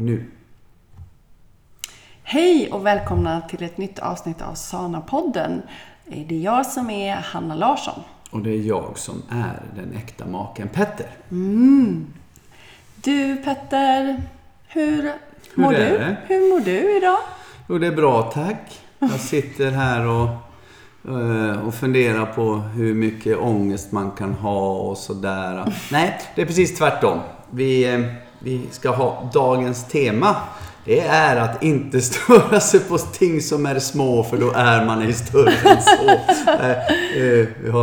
Nu. Hej och välkomna till ett nytt avsnitt av Sana-podden. Det är jag som är Hanna Larsson. Och det är jag som är den äkta maken Petter. Du Petter, hur, Hur mår du? det? Hur mår du idag? Jo, det är bra tack. Jag sitter här och, eh, och funderar på hur mycket ångest man kan ha och sådär. Nej, det är precis tvärtom. Vi, eh, vi ska ha dagens tema. Det är att inte störa sig på ting som är små för då är man ej större än så. Eh, eh, vi, har,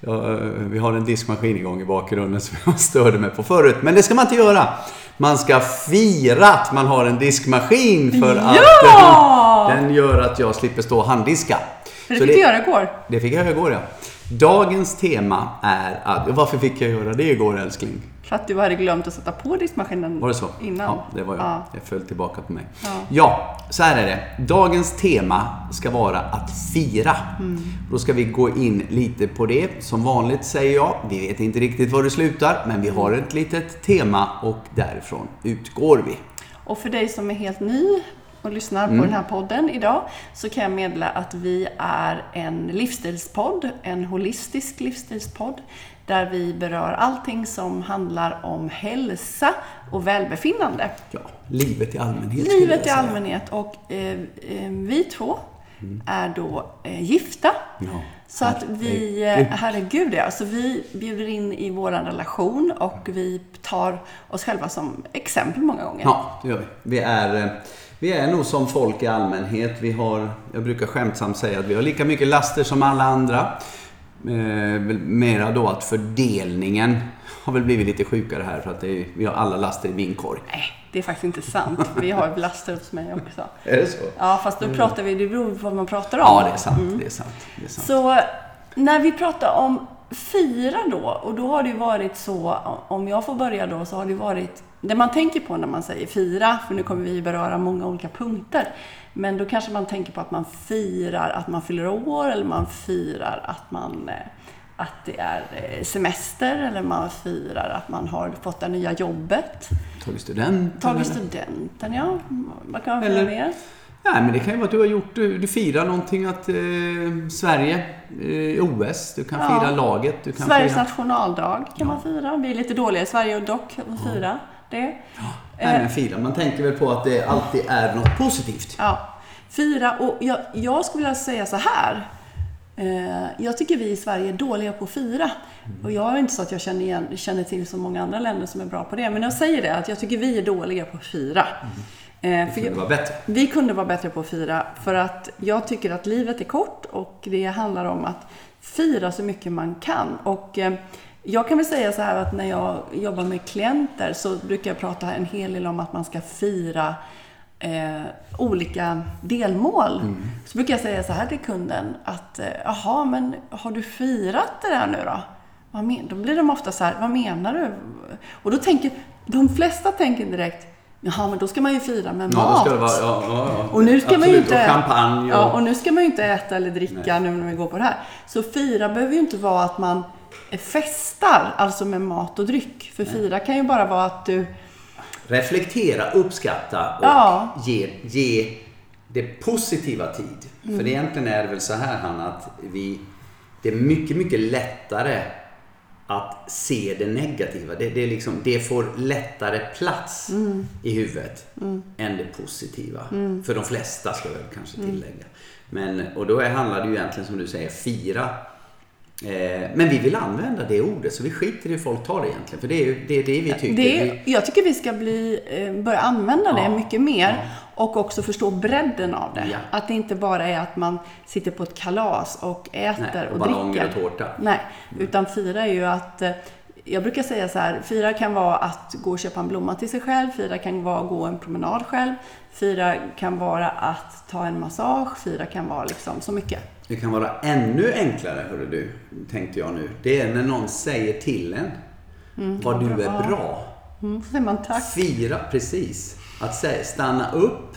eh, vi har en diskmaskin igång i bakgrunden som jag störde mig på förut. Men det ska man inte göra. Man ska fira att man har en diskmaskin för att Ja! den, den gör att jag slipper stå och handdiska. För det fick du göra igår. det fick jag göra igår ja. Dagens tema är att... Varför fick jag göra det igår älskling? För att du hade glömt att sätta på diskmaskinen Var det så? innan. Ja, det var jag. Ja. Det föll tillbaka på mig. Ja. Ja, så här är det. Dagens tema ska vara att fira. Mm. Då ska vi gå in lite på det. Som vanligt säger jag, vi vet inte riktigt var det slutar, men vi har ett litet tema och därifrån utgår vi. Och för dig som är helt ny och lyssnar Mm. på den här podden idag så kan jag meddela att vi är en livsstilspodd, en holistisk livsstilspodd där vi berör allting som handlar om hälsa och välbefinnande. Ja, livet i allmänhet Livet i allmänhet och eh, eh, vi två är då eh, gifta. Ja, Så att vi, eh, herregud. herregud ja, så vi bjuder in i vår relation och vi tar oss själva som exempel många gånger. Ja, det gör vi. Vi är, eh, vi är nog som folk i allmänhet. Vi har, jag brukar skämtsamt säga att vi har lika mycket laster som alla andra. Eh, mera då att fördelningen har väl blivit lite sjukare här för att är, vi har alla laster i min korg. Nej, det är faktiskt inte sant. Vi har laster hos mig också. Är det så? Ja, fast då pratar vi, det beror på vad man pratar om. Ja, det är sant. Det är sant. Det är sant. Så när vi pratar om fira då, och då har det ju varit så, om jag får börja då, så har det varit det man tänker på när man säger fira, för nu kommer vi beröra många olika punkter. Men då kanske man tänker på att man firar att man fyller år, eller man firar att man eh, att det är eh, semester, eller man firar att man har fått det nya jobbet. Tagit studenten? Tagit studenten, ja. Vad kan man fira mer? Nej, men det kan ju vara att du har gjort, du, du firar någonting att eh, Sverige, eh, OS, du kan Ja. fira laget, du kan Sveriges fira... nationaldag kan man fira. Vi är lite dåliga i Sverige och dock att fira det. Nej, Eh. men fira. Man tänker väl på att det alltid är något positivt. Ja, fira. Och jag, jag skulle vilja säga så här. Eh, jag tycker vi i Sverige är dåliga på att fira. Och jag är inte så att jag känner, igen, känner till så många andra länder som är bra på det. Men jag säger det, att jag tycker vi är dåliga på att fira. Eh, för kunde jag, vi kunde vara bättre på att fira. För att jag tycker att livet är kort och det handlar om att fira så mycket man kan. Och eh, jag kan väl säga så här att när jag jobbar med klienter så brukar jag prata en hel del om att man ska fira eh, olika delmål. Så brukar jag säga så här till kunden att eh, jaha, men har du firat det där nu då? Vad men, då blir de ofta så här, vad menar du? Och då tänker, de flesta tänker direkt, jaha, men då ska man ju fira med Ja, mat. vara... Ja, ja. Och nu ska man ju inte... Och champagne och... Ja, och nu ska man ju inte äta eller dricka nu när vi går på det här. Så fira behöver ju inte vara att man festar, alltså med mat och dryck. För fira kan ju bara vara att du... Reflektera, uppskatta och Ja. ge, ge det positiva tid. Mm. För egentligen är det väl så här Hanna att vi... Det är mycket, mycket lättare att se det negativa. Det, det, är liksom, det får lättare plats Mm. i huvudet än det positiva. För de flesta ska jag kanske Mm. tillägga. Men, och då handlar det ju egentligen som du säger, fira. Eh, men vi vill använda det ordet så vi skiter i hur folk tar det egentligen. För det är ju det, är det vi tycker. Det är, jag tycker vi ska bli, eh, börja använda det Ja. mycket mer. Ja. Och också förstå bredden av det. Ja. Att det inte bara är att man sitter på ett kalas och äter Nej, och och, ballonger dricker. och tårta. Nej, utan fira är ju att eh, jag brukar säga så här, fira kan vara att gå och köpa en blomma till sig själv, fira kan vara att gå en promenad själv, fira kan vara att ta en massage, fira kan vara liksom så mycket. Det kan vara ännu enklare, hörru du, tänkte jag nu. Det är när någon säger till en vad du är bra. Mm, säger man tack. Fira, precis. Att säga, stanna upp,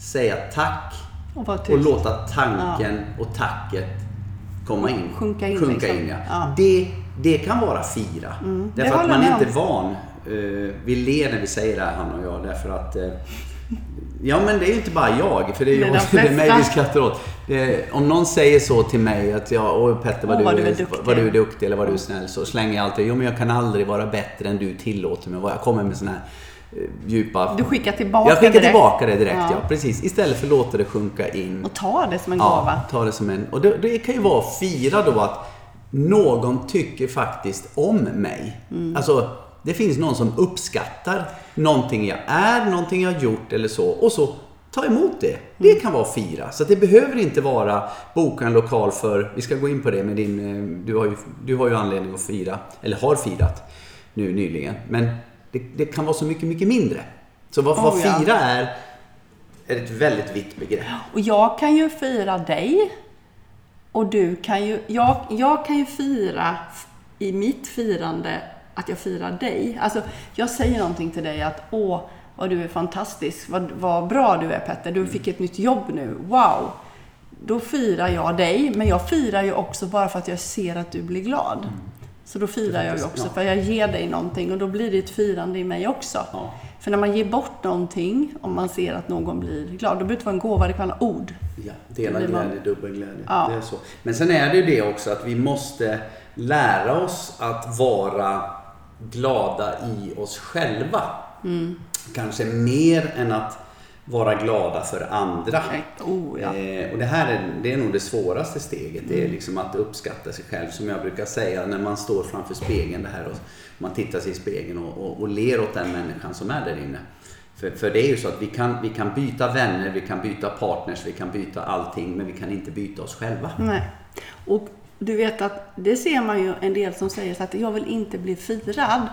säga tack Och och låta tanken och tacket komma in. Sjunka in, Sjunka liksom. in ja. Ja. Det, det kan vara fira. det Därför att man är inte van eh, vi ler när vi säger det här han och jag därför att eh, Ja men det är ju inte bara jag, för det är, Det är jag, de det är mig vi skrattar åt. Det, om någon säger så till mig att jag, åh Petter vad, du, du är är duktig." vad du är duktig eller vad du är snäll, så slänger jag alltid, jo men jag kan aldrig vara bättre än du tillåter mig. Jag kommer med såna här eh, djupa... Du skickar tillbaka Jag skickar direkt. tillbaka det direkt, ja. Ja. Precis. Istället för att låta det sjunka in. Och ta det som en gåva. Ja, ta det som en... Och det, det kan ju vara att fira då att någon tycker faktiskt om mig. Mm. Alltså, det finns någon som uppskattar någonting jag är, någonting jag har gjort eller så. Och så ta emot det. Det Mm. kan vara fira. Så det behöver inte vara boka en lokal för... Vi ska gå in på det med din... eh, Du har ju, du har ju anledning att fira, eller har firat nu nyligen. Men det, det kan vara så mycket, mycket mindre. Så vad, vad Oh, ja. fira är, är ett väldigt vitt begrepp. Och jag kan ju fira dig. Och du kan ju... Jag, jag kan ju fira i mitt firande att jag firar dig. Alltså, jag säger någonting till dig att åh, vad du är fantastisk. Vad, vad bra du är Petter. Du fick ett nytt jobb nu. Wow! Då firar jag dig. Men jag firar ju också bara för att jag ser att du blir glad. Så då firar jag ju också för jag ger dig någonting och då blir det ett firande i mig också. Ja. För när man ger bort någonting, om man ser att någon blir glad, då behöver det inte vara en gåva, det kan vara ord. Ja, dela blir man- glädje, dubbel glädje. Ja. Det är så. Men sen är det ju det också att vi måste lära oss att vara glada i oss själva. Mm. Kanske mer än att vara glada för andra. Oh, ja. Eh, och det här är, det är nog det svåraste steget. Det är liksom att uppskatta sig själv. Som jag brukar säga när man står framför spegeln det här och man tittar sig i spegeln och, och, och ler åt den människan som är där inne. För, för det är ju så att vi kan, vi kan byta vänner, vi kan byta partners, vi kan byta allting men vi kan inte byta oss själva. Nej. Och du vet att det ser man ju en del som säger så att jag vill inte bli firad.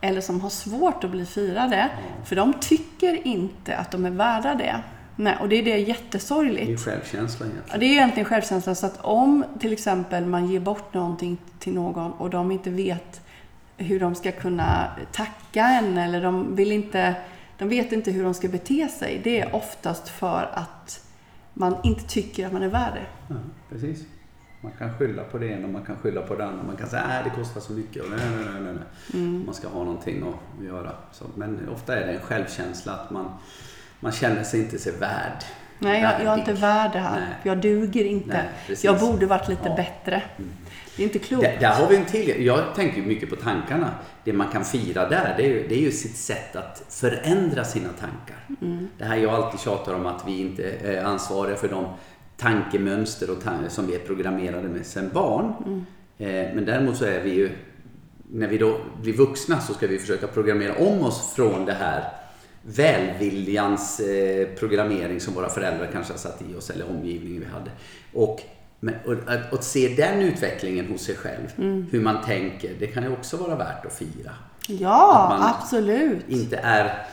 Eller som har svårt att bli firade. För de tycker inte att de är värda det. Nej, och det är det Det är jättesorgligt. ju självkänsla egentligen. Ja, det är egentligen självkänsla. Så att om till exempel man ger bort någonting till någon och de inte vet hur de ska kunna tacka en eller de vill inte, de vet inte hur de ska bete sig. Det är oftast för att man inte tycker att man är värd det. Ja, precis. Man kan skylla på det ena och man kan skylla på det andra. Man kan säga att det kostar så mycket och nej, nej, nej, nej. Mm. Man ska ha någonting att göra. Så, men ofta är det en självkänsla att man, man känner sig inte sig värd. Nej, jag, jag är inte värd det här. Nej. Jag duger inte. Nej, jag borde varit lite Ja. bättre. Det är inte klokt. Där, där har vi en till. Jag tänker mycket på tankarna. Det man kan fira där, det är ju, det är ju sitt sätt att förändra sina tankar. Mm. Det här jag alltid tjatar om att vi inte är ansvariga för de tankemönster och tan- som vi är programmerade med sedan barn. Mm. Eh, men däremot så är vi ju, när vi då blir vuxna så ska vi försöka programmera om oss från det här välviljans eh, programmering som våra föräldrar kanske har satt i oss eller omgivningen vi hade. Och, men, och, att, att se den utvecklingen hos sig själv, Mm. hur man tänker, det kan ju också vara värt att fira. Ja, Att man- absolut. Inte är,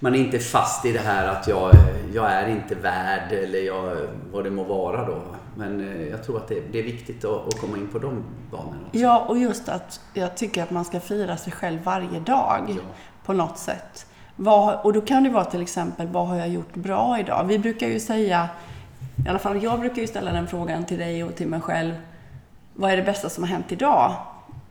man är inte fast i det här att jag, jag är inte värd eller jag, vad det må vara då. Men eh, jag tror att det, det är viktigt att, att komma in på de banorna också. Ja, och just att jag tycker att man ska fira sig själv varje dag Ja. på något sätt. Vad, och då kan det vara till exempel, vad har jag gjort bra idag? Vi brukar ju säga, i alla fall jag brukar ju ställa den frågan till dig och till mig själv. Vad är det bästa som har hänt idag?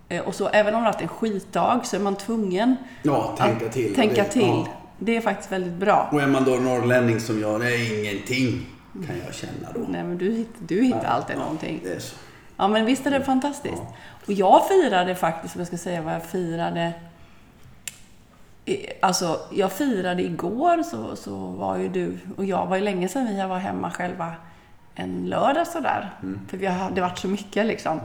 Eh, Och så även om det har varit en skitdag så är man tvungen Ja, tänka till. tänka Det- till. ja. Det är faktiskt väldigt bra. Och är man då norrlänning som jag, det är ingenting kan jag känna då. Nej, men du, hitt- du hittar Ja, alltid ja, någonting. Det är så. Ja, men visst är det fantastiskt. Och jag firade faktiskt, om jag ska säga vad jag firade. Alltså, jag firade igår så, så var ju du och jag, var ju länge sedan vi var hemma själva en lördag sådär. För vi har, det varit så mycket liksom.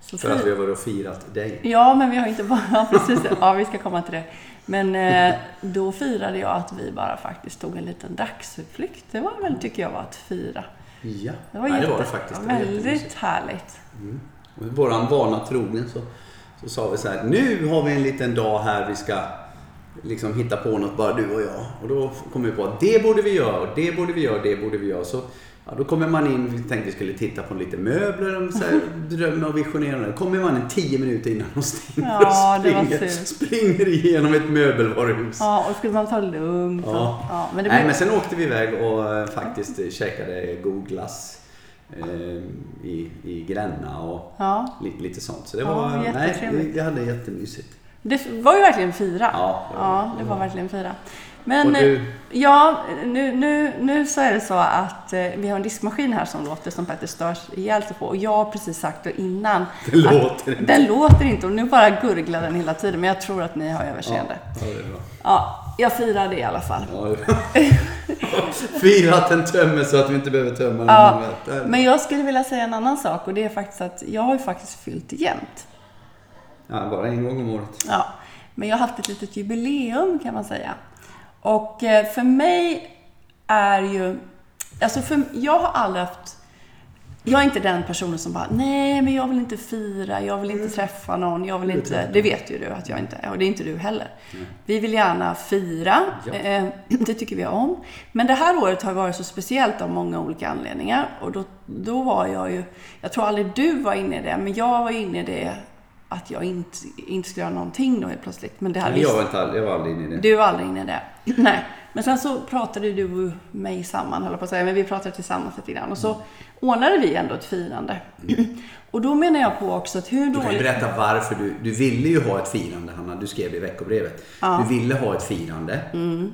Så För att vi har varit och firat dig. Ja, men vi har inte bara... Ja, precis. Ja, vi ska komma till det. Men eh, då firade jag att vi bara faktiskt tog en liten dagsutflykt. Det var väl, tycker jag, var att fira. Ja, Det var, Nej, jätte, det var det faktiskt. Det var väldigt härligt. Och Våran vana trogen så, så sa vi så här, nu har vi en liten dag här vi ska liksom hitta på något bara du och jag. Och då kom vi på att det borde vi göra, och det borde vi göra, och det borde vi göra. Så ja, då kommer man in, vi tänkte vi skulle titta på lite möbler, och så här, drömma och visionera. Då kommer man in tio minuter innan de stänger Ja, och springer, springer igenom ett möbelvaruhus. Ja, och skulle man ta lugnt. Och, Ja. ja, men det Nej, blev, men sen åkte vi iväg och eh, faktiskt käkade god glass eh, i, i Gränna och ja. lite, lite sånt. Så det Ja, var, nej, vi, jättetrevligt. vi hade jättemysigt. Det var ju verkligen fyra. Ja, det var- ja det var verkligen fyra. Men du- eh, ja, nu, nu, nu så är det så att eh, vi har en diskmaskin här som låter som Petter störs ihjäl sig på. Och jag har precis sagt det innan. Den låter inte. Den låter inte och nu bara gurglar den hela tiden. Men jag tror att ni har överseende. Ja, det är bra. Ja, jag firar det i alla fall. Ja. Fira att den tömmer så att vi inte behöver tömma den. Ja, men jag skulle vilja säga en annan sak och det är faktiskt att jag har ju faktiskt fyllt jämnt. Ja, bara en gång om året. Ja, men jag har haft ett litet jubileum kan man säga. Och eh, för mig är ju... Alltså för, jag har aldrig haft... Jag är inte den personen som bara, nej men jag vill inte fira, jag vill inte träffa någon, jag vill inte... Det vet ju du att jag inte är och det är inte du heller. Vi vill gärna fira, eh, det tycker vi om. Men det här året har varit så speciellt av många olika anledningar. Och då, då var jag ju, jag tror aldrig du var inne i det, men jag var inne i det att jag inte, inte skulle göra någonting då helt plötsligt. Men det hade Men jag var, inte all, jag var aldrig inne i det. du var aldrig inne i det. Nej. Men sen så pratade du och mig samman, höll på att säga. Men vi pratade tillsammans lite grann. Och så ordnade vi ändå ett firande. Och då menar jag på också att hur Du kan ju dåligt... berätta varför du... Du ville ju ha ett firande, Hanna. Du skrev det i veckobrevet. Du ville ha ett firande.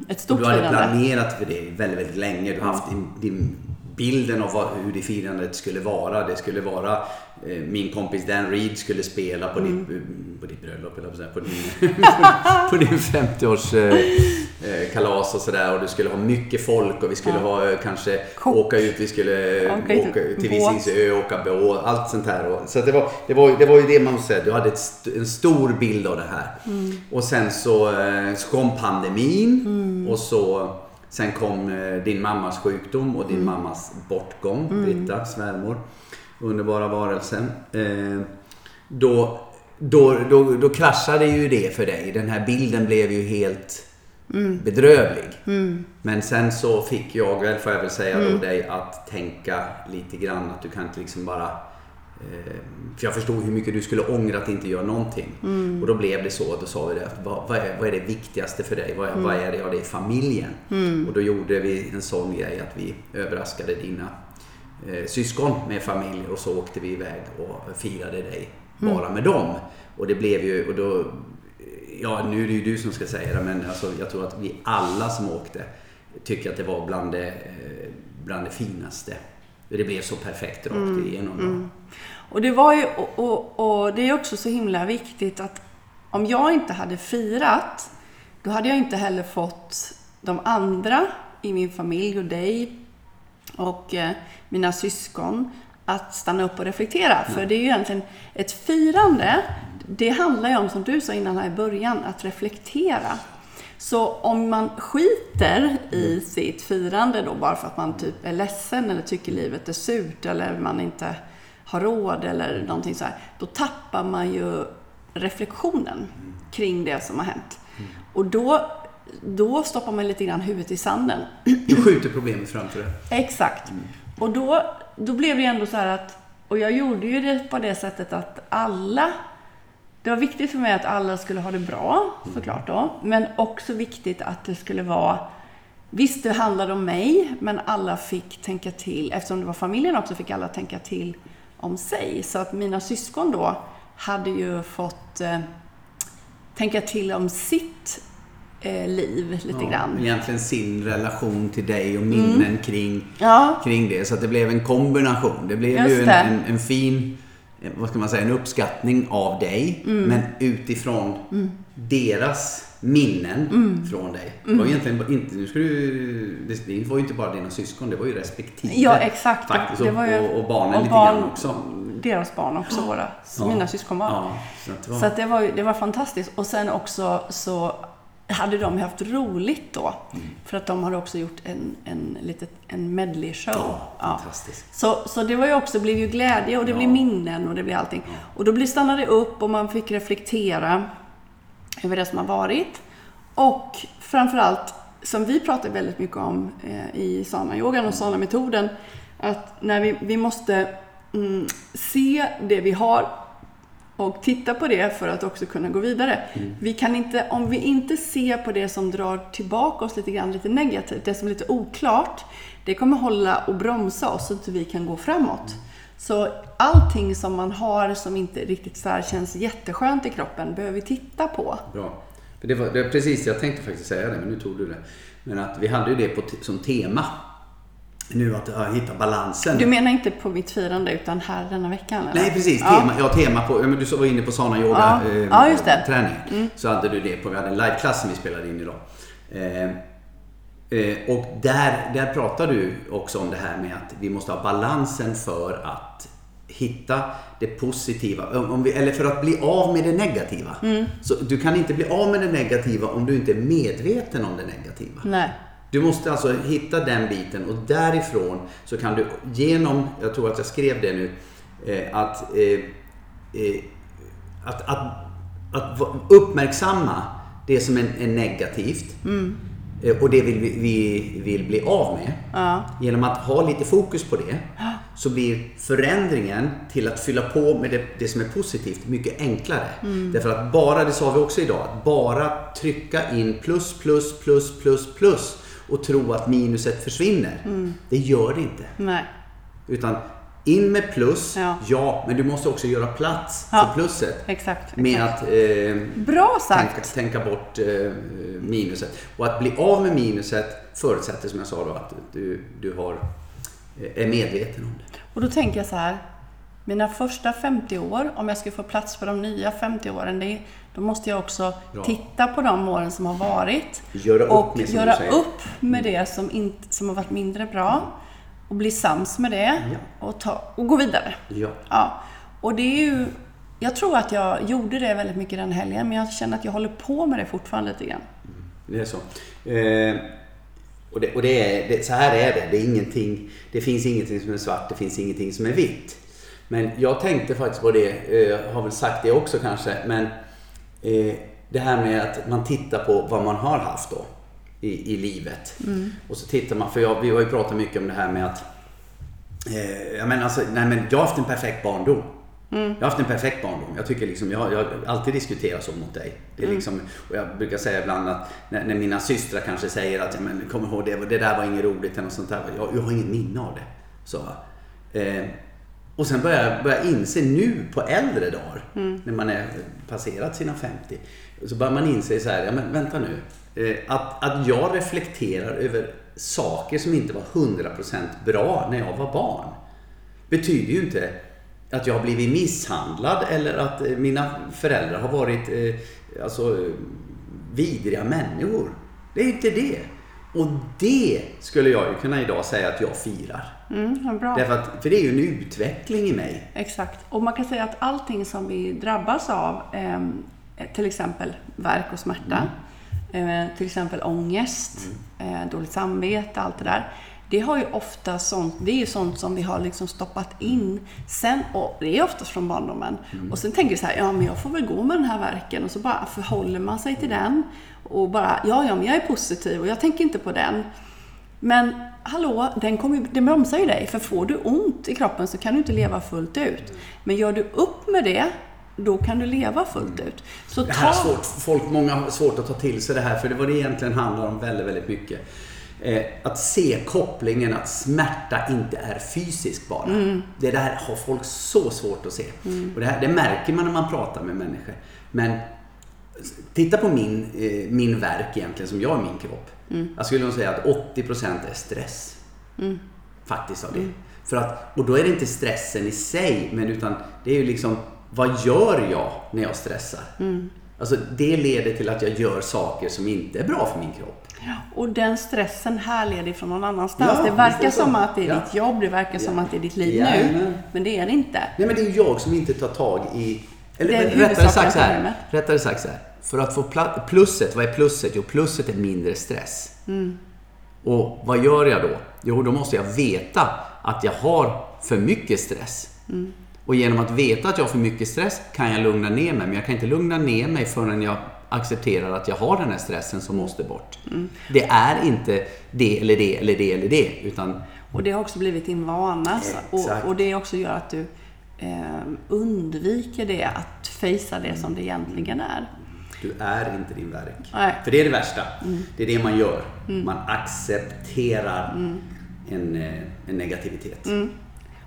Ett Och stort du hade firande. planerat för det väldigt, väldigt länge. Du har haft din, din bilden av vad, hur det firandet skulle vara. Det skulle vara eh, min kompis Dan Reed skulle spela på, Mm. ditt, på ditt bröllop, eller på, på din, på din 50-års eh, eh, kalas och sådär. Och du skulle ha mycket folk och vi skulle ha eh, kanske Kock. åka ut, vi skulle eh, Åka till. Visingsö, åka båt, allt sånt här. Så det, var, det, var, det var ju det man måste säga, du hade ett, en stor bild av det här. Mm. Och sen så, så kom pandemin och så Sen kom eh, din mammas sjukdom och din Mm. mammas bortgång, Britta, svärmor. Underbara varelsen. Eh, då, då, då, då kraschade ju det för dig. Den här bilden blev ju helt Mm. bedrövlig. Men sen så fick jag väl, får jag väl säga då, dig att tänka lite grann att du kan inte liksom bara för jag förstod hur mycket du skulle ångra att inte göra någonting. Och då blev det så. Då sa vi det. Vad, vad, är, vad är det viktigaste för dig? Vad, är- vad är det? Ja, det är familjen. Och då gjorde vi en sån grej att vi överraskade dina eh, syskon med familj och så åkte vi iväg och firade dig bara med dem. Och det blev ju, och då, ja nu är det ju du som ska säga det men alltså, jag tror att vi alla som åkte tycker att det var bland det, eh, bland det finaste. Det blev så perfekt rakt igenom. då. Och det var ju, och, och, och det är också så himla viktigt att om jag inte hade firat, då hade jag inte heller fått de andra i min familj och dig och eh, mina syskon att stanna upp och reflektera. För det är ju egentligen ett firande, det handlar ju om, som du sa innan här i början, att reflektera. Så om man skiter i sitt firande då bara för att man typ är ledsen eller tycker livet är surt eller man inte har råd eller någonting så här, då tappar man ju reflektionen kring det som har hänt. Och då, då stoppar man lite grann huvudet i sanden. Du skjuter problemet framför dig. Exakt. Och då, då blev det ändå så här att, och jag gjorde ju det på det sättet att alla, det var viktigt för mig att alla skulle ha det bra, såklart då, men också viktigt att det skulle vara Visst, det handlade om mig, men alla fick tänka till. Eftersom det var familjen också fick alla tänka till om sig. Så att mina syskon då hade ju fått eh, tänka till om sitt eh, liv lite grann. Egentligen sin relation till dig och minnen kring, Ja, kring det. Så att det blev en kombination. Det blev Just ju en, en, en fin, vad ska man säga, en uppskattning av dig. Mm. Men utifrån deras minnen Mm. från dig. Det var egentligen inte, nu ska du, det, var ju inte bara dina syskon, det var ju respektive. Ja, exakt. Faktiskt. Det och, var ju- och, och barnen och lite barn- grann också. Deras barn också, våra, Ja. mina syskonbarn. Ja, så att det var, Så att det, var, det var fantastiskt. Och sen också så hade de haft roligt då. Mm. För att de hade också gjort en, en, litet, en medley-show. ja, Ja. Så, så det var ju också, blev ju glädje och det Ja. blev minnen och det blev allting. Och då blev stannade det upp och man fick reflektera över det som har varit. Och framförallt, som vi pratar väldigt mycket om eh, i sana-yogan och sana-metoden, att när vi, vi måste mm, se det vi har och titta på det för att också kunna gå vidare. Vi kan inte, om vi inte ser på det som drar tillbaka oss lite grann, lite negativt, det som är lite oklart, det kommer hålla och bromsa oss så att vi kan gå framåt. Så allting som man har som inte riktigt så här känns jätteskönt i kroppen behöver vi titta på. Bra. Det var, det var precis, jag tänkte faktiskt säga det, men nu tog du det. Men att vi hade ju det på, som tema. Nu att uh, hitta balansen. Du menar inte på mitt firande utan här denna veckan? Eller? Nej precis, tema, ja. tema på, ja, men du var inne på sana yoga Ja. eh, Ja, just det. träning. Mm. Så hade du det på, vi hade en liveklass som vi spelade in idag. Eh, eh, och där, där pratar du också om det här med att vi måste ha balansen för att hitta det positiva, om vi, eller för att bli av med det negativa. Mm. Så du kan inte bli av med det negativa om du inte är medveten om det negativa. Nej. Du måste alltså hitta den biten och därifrån så kan du genom, jag tror att jag skrev det nu, eh, att, eh, eh, att, att, att uppmärksamma det som är, är negativt eh, och det vill vi, vi vill bli av med. Ja. Genom att ha lite fokus på det så blir förändringen till att fylla på med det, det som är positivt mycket enklare. Därför att bara, det sa vi också idag, att bara trycka in plus, plus, plus, plus, plus och tro att minuset försvinner. Det gör det inte. Nej. Utan in med plus, Ja. ja, men du måste också göra plats Ja. för plusset. Exakt. Med exakt. att eh, Bra sagt. tänka, tänka bort eh, minuset. Och att bli av med minuset förutsätter som jag sa då att du, du har, eh, är medveten om det. Och då tänker jag så här. Mina första 50 år, om jag ska få plats för de nya 50 åren, det, då måste jag också Bra. titta på de åren som har varit. Göra och med, göra. Mm. upp med det som, inte, som har varit mindre bra. Och bli sams med det Ja. och, ta, och gå vidare. Ja. Ja. Och det är ju... Jag tror att jag gjorde det väldigt mycket den helgen, men jag känner att jag håller på med det fortfarande lite grann. Det är så. Eh, och det, och det är, det, så här är det. Det, är ingenting, det finns ingenting som är svart, det finns ingenting som är vitt. Men jag tänkte faktiskt på det, eh, jag har väl sagt det också kanske, men eh, det här med att man tittar på vad man har haft då i, i livet. Och så tittar man, för jag, vi har ju pratat mycket om det här med att Eh, jag, menar alltså, nej, men jag har haft en perfekt barndom. Jag har haft en perfekt barndom. Jag tycker liksom, jag, har alltid diskuterat så mot dig. Det är liksom, och jag brukar säga ibland att när, när mina systrar kanske säger att men, kom ihåg det, det där var inget roligt eller något sånt där. Jag, jag har inget minne av det. Så, eh, och sen börjar jag börjar inse nu på äldre dagar, när man är passerat sina 50, så börjar man inse så här, ja men vänta nu. Eh, att, att jag reflekterar över saker som inte var 100% bra när jag var barn betyder ju inte att jag har blivit misshandlad eller att eh, mina föräldrar har varit eh, alltså, vidriga människor. Det är ju inte det. Och det skulle jag ju kunna idag säga att jag firar. Mm, bra. Därför att, för det är ju en utveckling i mig. Exakt. Och man kan säga att allting som vi drabbas av, eh, till exempel värk och smärta, eh, till exempel ångest, eh, dåligt samvete, allt det där. Det har ju ofta sånt, det är ju sånt som vi har liksom stoppat in sen, och det är oftast från barndomen. Och sen tänker vi så här, ja men jag får väl gå med den här verken och så bara förhåller man sig till den och bara, ja ja men jag är positiv och jag tänker inte på den. Men hallå, den, kommer, den bromsar ju dig. För får du ont i kroppen så kan du inte leva fullt ut. Men gör du upp med det, då kan du leva fullt ut. Så Det här är svårt. Folk, många har svårt att ta till sig det här för det var det egentligen handlar om väldigt, väldigt mycket. Eh, att se kopplingen att smärta inte är fysisk bara. Det där har folk så svårt att se. Och det, här, det märker man när man pratar med människor. Men titta på min, eh, min verk egentligen som jag har i min kropp. Jag skulle nog säga att 80% är stress. Faktiskt av det. För att, och då är det inte stressen i sig, men utan det är ju liksom vad gör jag när jag stressar? Alltså det leder till att jag gör saker som inte är bra för min kropp. Och den stressen här leder från någon annanstans. Ja, det verkar det som att det är Ja. ditt jobb, det verkar som Ja. att det är ditt liv nu. Jajamän. Men det är det inte. Nej men det är jag som inte tar tag i... Eller Det är men rättare sagt så här. Rättare sagt så här. För att få plusset, vad är plusset? Jo, plusset är mindre stress. Mm. Och vad gör jag då? Jo, då måste jag veta att jag har för mycket stress. Mm. Och genom att veta att jag har för mycket stress kan jag lugna ner mig. Men jag kan inte lugna ner mig förrän jag accepterar att jag har den här stressen som måste bort. Mm. Det är inte det eller det eller det eller det. Utan Och det har också blivit din vana. Och, och det också gör att du eh, undviker det, att fejsa det som det egentligen är. Du är inte din verk. Nej. För det är det värsta. Det är det man gör. Man accepterar en, eh, en negativitet.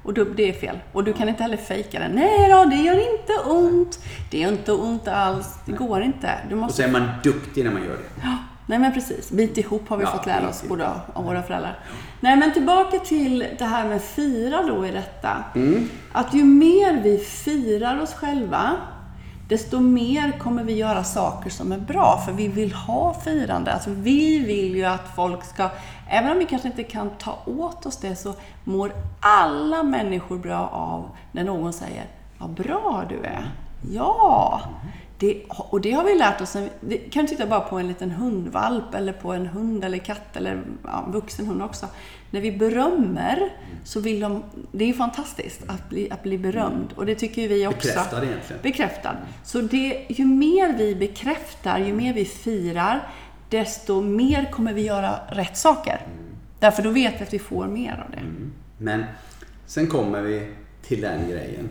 Och då, det är fel. Och du kan inte heller fejka det. Nej då, det gör inte ont. Det gör inte ont alls. Det går inte. Du Och måste... så är man duktig när man gör det. Ja, nej men precis. Bit ihop har vi Ja, fått lära oss, både av våra föräldrar. Nej men tillbaka till det här med fira då i detta. Mm. Att ju mer vi firar oss själva, desto mer kommer vi göra saker som är bra. För vi vill ha firande. Alltså vi vill ju att folk ska, även om vi kanske inte kan ta åt oss det, så mår alla människor bra av när någon säger Vad bra du är. Ja! Det, och det har vi lärt oss. vi- kan titta bara på en liten hundvalp eller på en hund eller katt eller ja, vuxen hund också. När vi berömmer så vill de... Det är ju fantastiskt att bli, att bli berömd och det tycker ju vi också. Bekräftad egentligen. Bekräftad. Så det, ju mer vi bekräftar, ju mer vi firar, desto mer kommer vi göra rätt saker. Därför då vet vi att vi får mer av det. Men sen kommer vi till den grejen.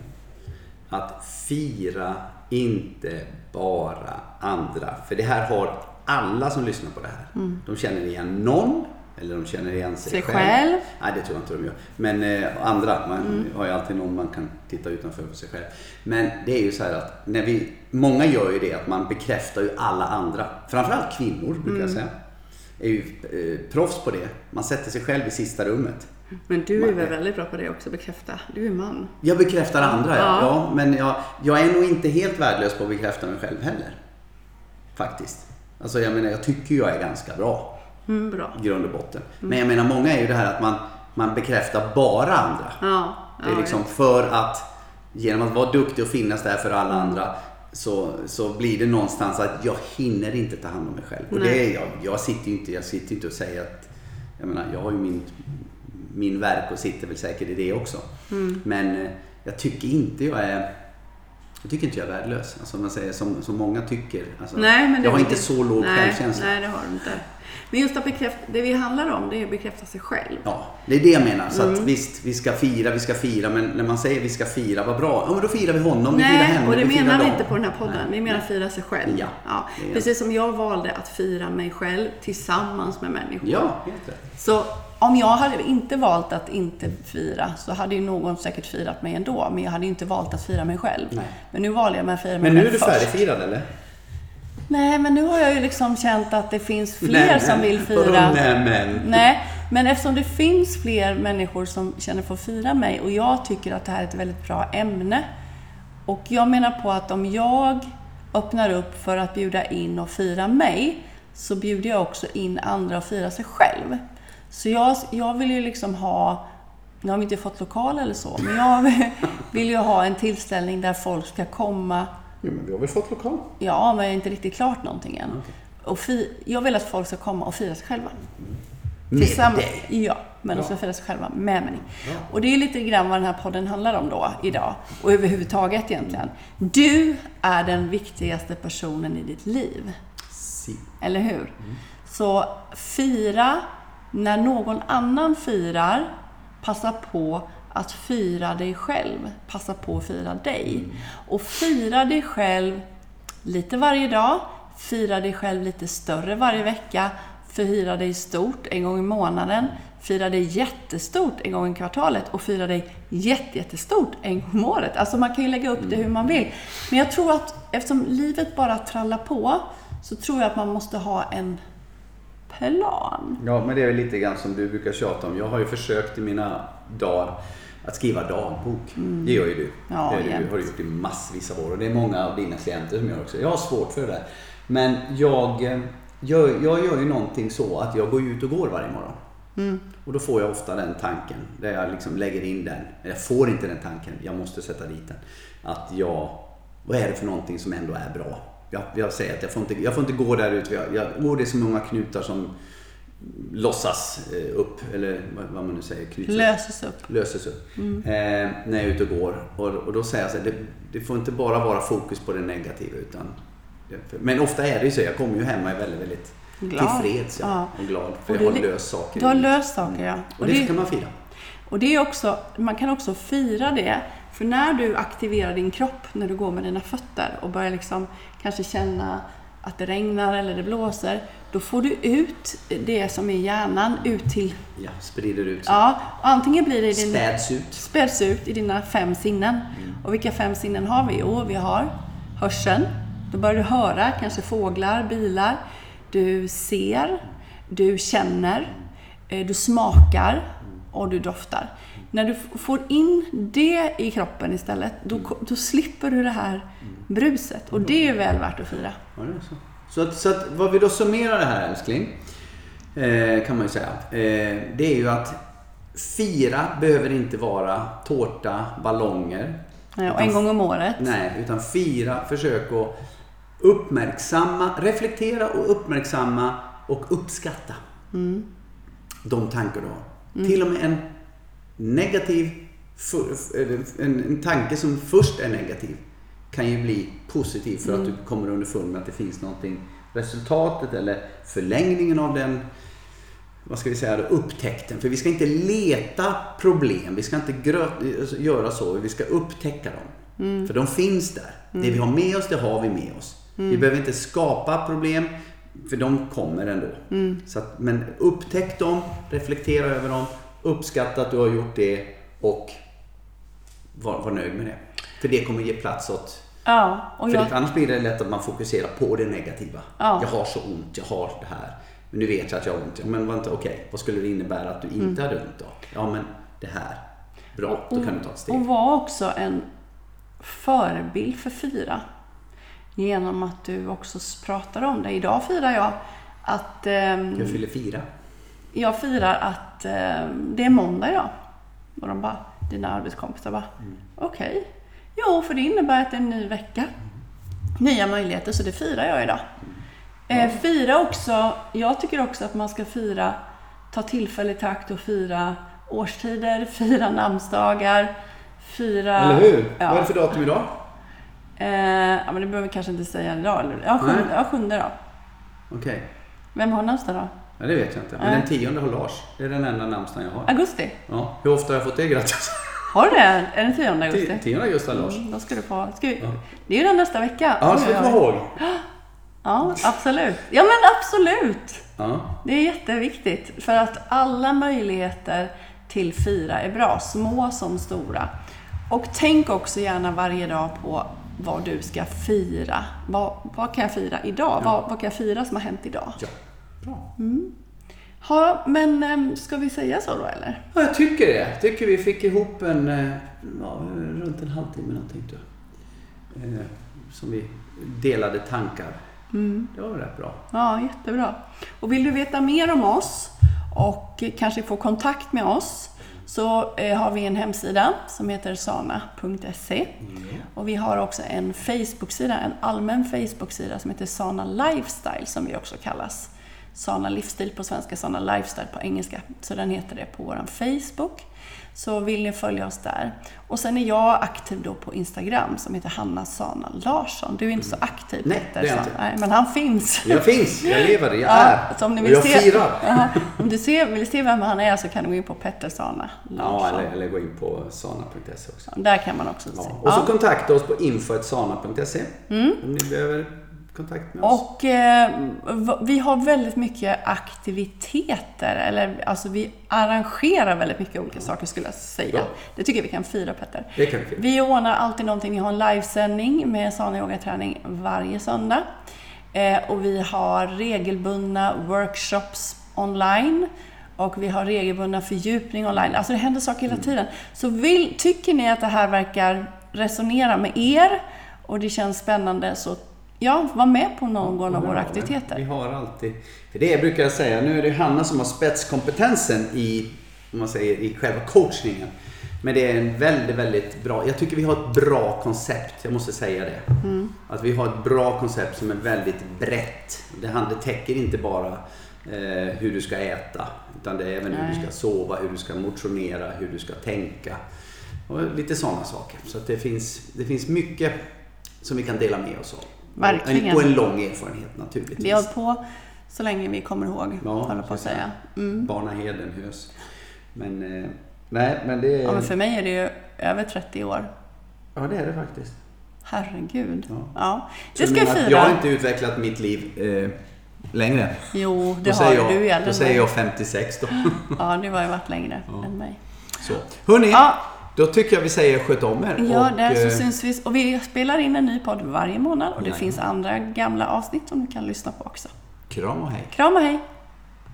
Att fira inte bara andra. För det här har alla som lyssnar på det här. De känner igen någon. Eller de känner igen sig, Sig själv. Nej, det tror jag inte de gör. Men eh, andra. Man har ju alltid någon man kan titta utanför för sig själv. Men det är ju så här att när vi, många gör ju det att man bekräftar ju alla andra. Framförallt kvinnor brukar jag säga. Är ju eh, proffs på det. Man sätter sig själv i sista rummet. Men du är väl väldigt bra på det också, bekräfta. Du är man. Jag bekräftar andra, ja. Ja. ja men jag, jag är nog inte helt värdelös på att bekräfta mig själv heller. Faktiskt. Alltså jag menar, jag tycker jag är ganska bra Mm, bra. grund och botten. Men jag menar, många är ju det här att man, man bekräftar bara andra. Ja, Det är ja, liksom för att, genom att vara duktig och finnas där för alla andra, så, så blir det någonstans att jag hinner inte ta hand om mig själv. Och det är jag. Jag sitter ju inte, jag sitter inte och säger att, jag menar, jag har ju min, min verk och sitter väl säkert i det också. Mm. Men eh, jag tycker inte jag är, jag tycker inte jag är värdelös. Alltså man säger som, som många tycker. Alltså, Nej, men jag har inte så låg nej, självkänsla. Nej, det har du inte. Men just att bekräfta, det vi handlar om, det är att bekräfta sig själv. Ja, det är det jag menar. Så att Mm. visst, vi ska fira, vi ska fira. Men när man säger vi ska fira, vad bra. Ja, men då firar vi honom, vi firar Nej, henne, och det vi menar vi inte på den här podden. Nej, Vi menar nej. fira sig själv. Ja, är- Precis som jag valde att fira mig själv tillsammans med människor. Ja, helt rätt. Så om jag hade inte valt att inte fira så hade ju någon säkert firat mig ändå. Men jag hade ju inte valt att fira mig själv. Nej. Men nu valde jag mig att fira mig Men nu själv är du färdigfirad eller? Nej, men nu har jag ju liksom känt att det finns fler som vill fira. Nej, men. Nej, men eftersom det finns fler människor som känner för att fira mig och jag tycker att det här är ett väldigt bra ämne. Och jag menar på att om jag öppnar upp för att bjuda in och fira mig så bjuder jag också in andra att fira sig själv. Så jag, jag vill ju liksom ha, nu har vi inte fått lokal eller så, men jag vill ju ha en tillställning där folk ska komma Jo, men vi har väl fått lokal? Ja, men jag är inte riktigt klart någonting än. Och fi- jag vill att folk ska komma och fira sig själva. Med Tillsammans- dig? Ja, men de ska fira sig själva med mig. Och det är lite grann vad den här podden handlar om då, idag. Och överhuvudtaget egentligen. Du är den viktigaste personen i ditt liv. Si. Eller hur? Så fira när någon annan firar. Passa på att fira dig själv. Passa på att fira dig. Och fira dig själv lite varje dag. Fira dig själv lite större varje vecka. Fira dig stort en gång i månaden. Fira dig jättestort en gång i kvartalet och fira dig jätte, jättestort en gång om året. Alltså man kan ju lägga upp det hur man vill. Men jag tror att eftersom livet bara trallar på så tror jag att man måste ha en plan. Ja, men det är väl lite grann som du brukar tjata om. Jag har ju försökt i mina dagar att skriva dagbok. Det gör ju du. Mm. Ja, det jämt. du har du gjort i massvis av år. Och det är många av dina klienter som gör också. Jag har svårt för det där. Men jag, eh, gör, jag gör ju någonting så att jag går ut och går varje morgon. Mm. Och då får jag ofta den tanken, där jag liksom lägger in den. Jag får inte den tanken, jag måste sätta dit den. Att jag, vad är det för någonting som ändå är bra? Jag, jag säger att jag får inte, jag får inte gå där ute. Jag, jag, oh, det är så många knutar som låtsas eh, upp, eller vad, man nu säger. Knyts Löses upp. löses upp. Eh, när jag är ute och går. Och, och då säger jag så här, det, det får inte bara vara fokus på det negativa. Utan, men ofta är det ju så, jag kommer ju hem och är väldigt, väldigt Glad. tillfreds ja, Ja. och glad. För Och jag det har löst saker. Du har löst saker, ja. Och det kan man fira. Och det är också, man kan också fira det. För när du aktiverar din kropp, när du går med dina fötter och börjar liksom kanske känna att det regnar eller det blåser, då får du ut det som är hjärnan ut till... Ja, sprider ut sig. Ja, antingen blir det din, Späds ut. späds ut i dina fem sinnen. Och vilka fem sinnen har vi? Jo, vi har hörseln. Då börjar du höra kanske fåglar, bilar. Du ser, du känner, eh, du smakar och du doftar. När du får in det i kroppen istället, då, då slipper du det här bruset. Och det är väl värt att fira. Ja, så. Så, att, så att vad vi då summerar det här älskling, eh, kan man ju säga. Eh, det är ju att fira behöver inte vara tårta, ballonger. Eh, Och en gång om året. Nej, utan fira, försök att uppmärksamma, reflektera och uppmärksamma och uppskatta de tankar du har. Till och med en negativ, en, en tanke som först är negativ kan ju bli positiv för att du kommer underfund med att det finns någonting, resultatet eller förlängningen av den vad ska vi säga, då, upptäckten. För vi ska inte leta problem, vi ska inte grö- alltså, göra så, vi ska upptäcka dem. För de finns där. Det vi har med oss, det har vi med oss. Vi behöver inte skapa problem, för de kommer ändå. Så att, men upptäck dem, reflektera över dem, uppskatta att du har gjort det och var, var nöjd med det. För det kommer ge plats åt Ja, och för jag, det, annars blir det lätt att man fokuserar på det negativa. Ja. Jag har så ont, jag har det här. Men nu vet jag att jag har ont. Ja, men vänta, okej. Vad skulle det innebära att du inte Mm. hade ont då? Ja, men det här. Bra, då kan du ta ett steg. Och var också en förebild för Fira. Genom att du också pratar om det. Idag firar jag att... ehm, Jag fyller fyra. Jag firar att ehm, det är måndag idag. Och de bara, dina arbetskompisar bara, Mm. okej. Jo, för det innebär att det är en ny vecka. Nya möjligheter, så det firar jag idag. Eh, fira också, jag tycker också att man ska fira, ta tillfället i akt och fira årstider, fira namnsdagar, fira... Eller hur? Ja. Vad är det för datum idag? Eh, ja, men det behöver vi kanske inte säga idag. eller? Ja, sjunde, ja, sjunde då. Okej. Vem har namnsdag då? Ja, det vet jag inte. Men Nej. den tionde har Lars. Det är den enda namnsdagen jag har. Augusti. Ja. Hur ofta har jag fått det grattis? Har du det? Är det den 10 augusti? Ti- Tionde augusti har Lars. Mm, då ska du få... Ska vi, Ja. Det är ju den nästa vecka. Ja, det ska vi Oj, komma ihåg. Ja, absolut. Ja, men absolut. Ja. Det är jätteviktigt. För att alla möjligheter till fira är bra, små som stora. Och tänk också gärna varje dag på vad du ska fira. Vad, vad kan jag fira idag? Vad, vad kan jag fira som har hänt idag? ja. Bra. Ja, men äm, ska vi säga så då eller? Ja, jag tycker det. Jag tycker vi fick ihop en, eh, ja, runt en halvtimme någonting tror jag. Eh, Som vi delade tankar. Det var rätt bra. Ja, jättebra. Och vill du veta mer om oss och kanske få kontakt med oss så eh, har vi en hemsida som heter sana.se. Och vi har också en Facebook-sida, en allmän Facebook-sida som heter Sana Lifestyle som vi också kallas. Sana Livsstil på svenska, Sana Lifestyle på engelska. Så den heter det på vår Facebook. Så vill ni följa oss där. Och sen är jag aktiv då på Instagram som heter Hanna Sana Larsson. Du är inte så aktiv Nej, Peter, det är inte. Nej, men han finns. Jag finns, jag lever, jag Ja, är. så om ni vill jag se, firar. Ja, om du ser, vill se vem han är så kan du gå in på Petter Sana Ja, Larsson. eller, eller gå in på sana.se också. Där kan man också se. Ja. Och så Ja. kontakta oss på info.sana.se om ni behöver kontakt med oss. Och eh, vi har väldigt mycket aktiviteter, eller alltså vi arrangerar väldigt mycket olika saker skulle jag säga. Bra. Det tycker jag vi kan fira Petter. Det kan vi fira. Vi ordnar alltid någonting, vi har en livesändning med Sana yogaträning varje söndag. Eh, och vi har regelbundna workshops online. Och vi har regelbundna fördjupning online. Alltså det händer saker hela Mm. tiden. Så vill, tycker ni att det här verkar resonera med er och det känns spännande så ja, var med på någon av våra Vi aktiviteter. har alltid... För det brukar jag säga, nu är det Hanna som har spetskompetensen i, om man säger, i själva coachningen. Men det är en väldigt, väldigt bra... Jag tycker vi har ett bra koncept, jag måste säga det. Att vi har ett bra koncept som är väldigt brett. Det, täcker inte bara eh, hur du ska äta, utan det är även hur Nej. du ska sova, hur du ska motionera, hur du ska tänka. Och lite sådana saker. Så att det, finns, det finns mycket som vi kan dela med oss av. Verkligen. En, och en lång erfarenhet naturligtvis. Vi har på så länge vi kommer ihåg, Ja, håller på att säga. Mm. Barna Hedenhös. Men, eh, nej, men det. Ja, men för mig är det ju över 30 år. Ja, det är det faktiskt. Herregud. Ja. Ja. Det ska jag att fira. Jag har inte utvecklat mitt liv eh, längre. Jo, det har jag, du i Då säger jag 56 då. Ja, du har ju varit längre än mig. Så. Hörni, Ja. Då tycker jag vi säger sköt om er. Ja, och, där så eh, syns vi. Och vi spelar in en ny podd varje månad och det Jajamän. finns andra gamla avsnitt som du kan lyssna på också. Kram och hej. Kram och hej!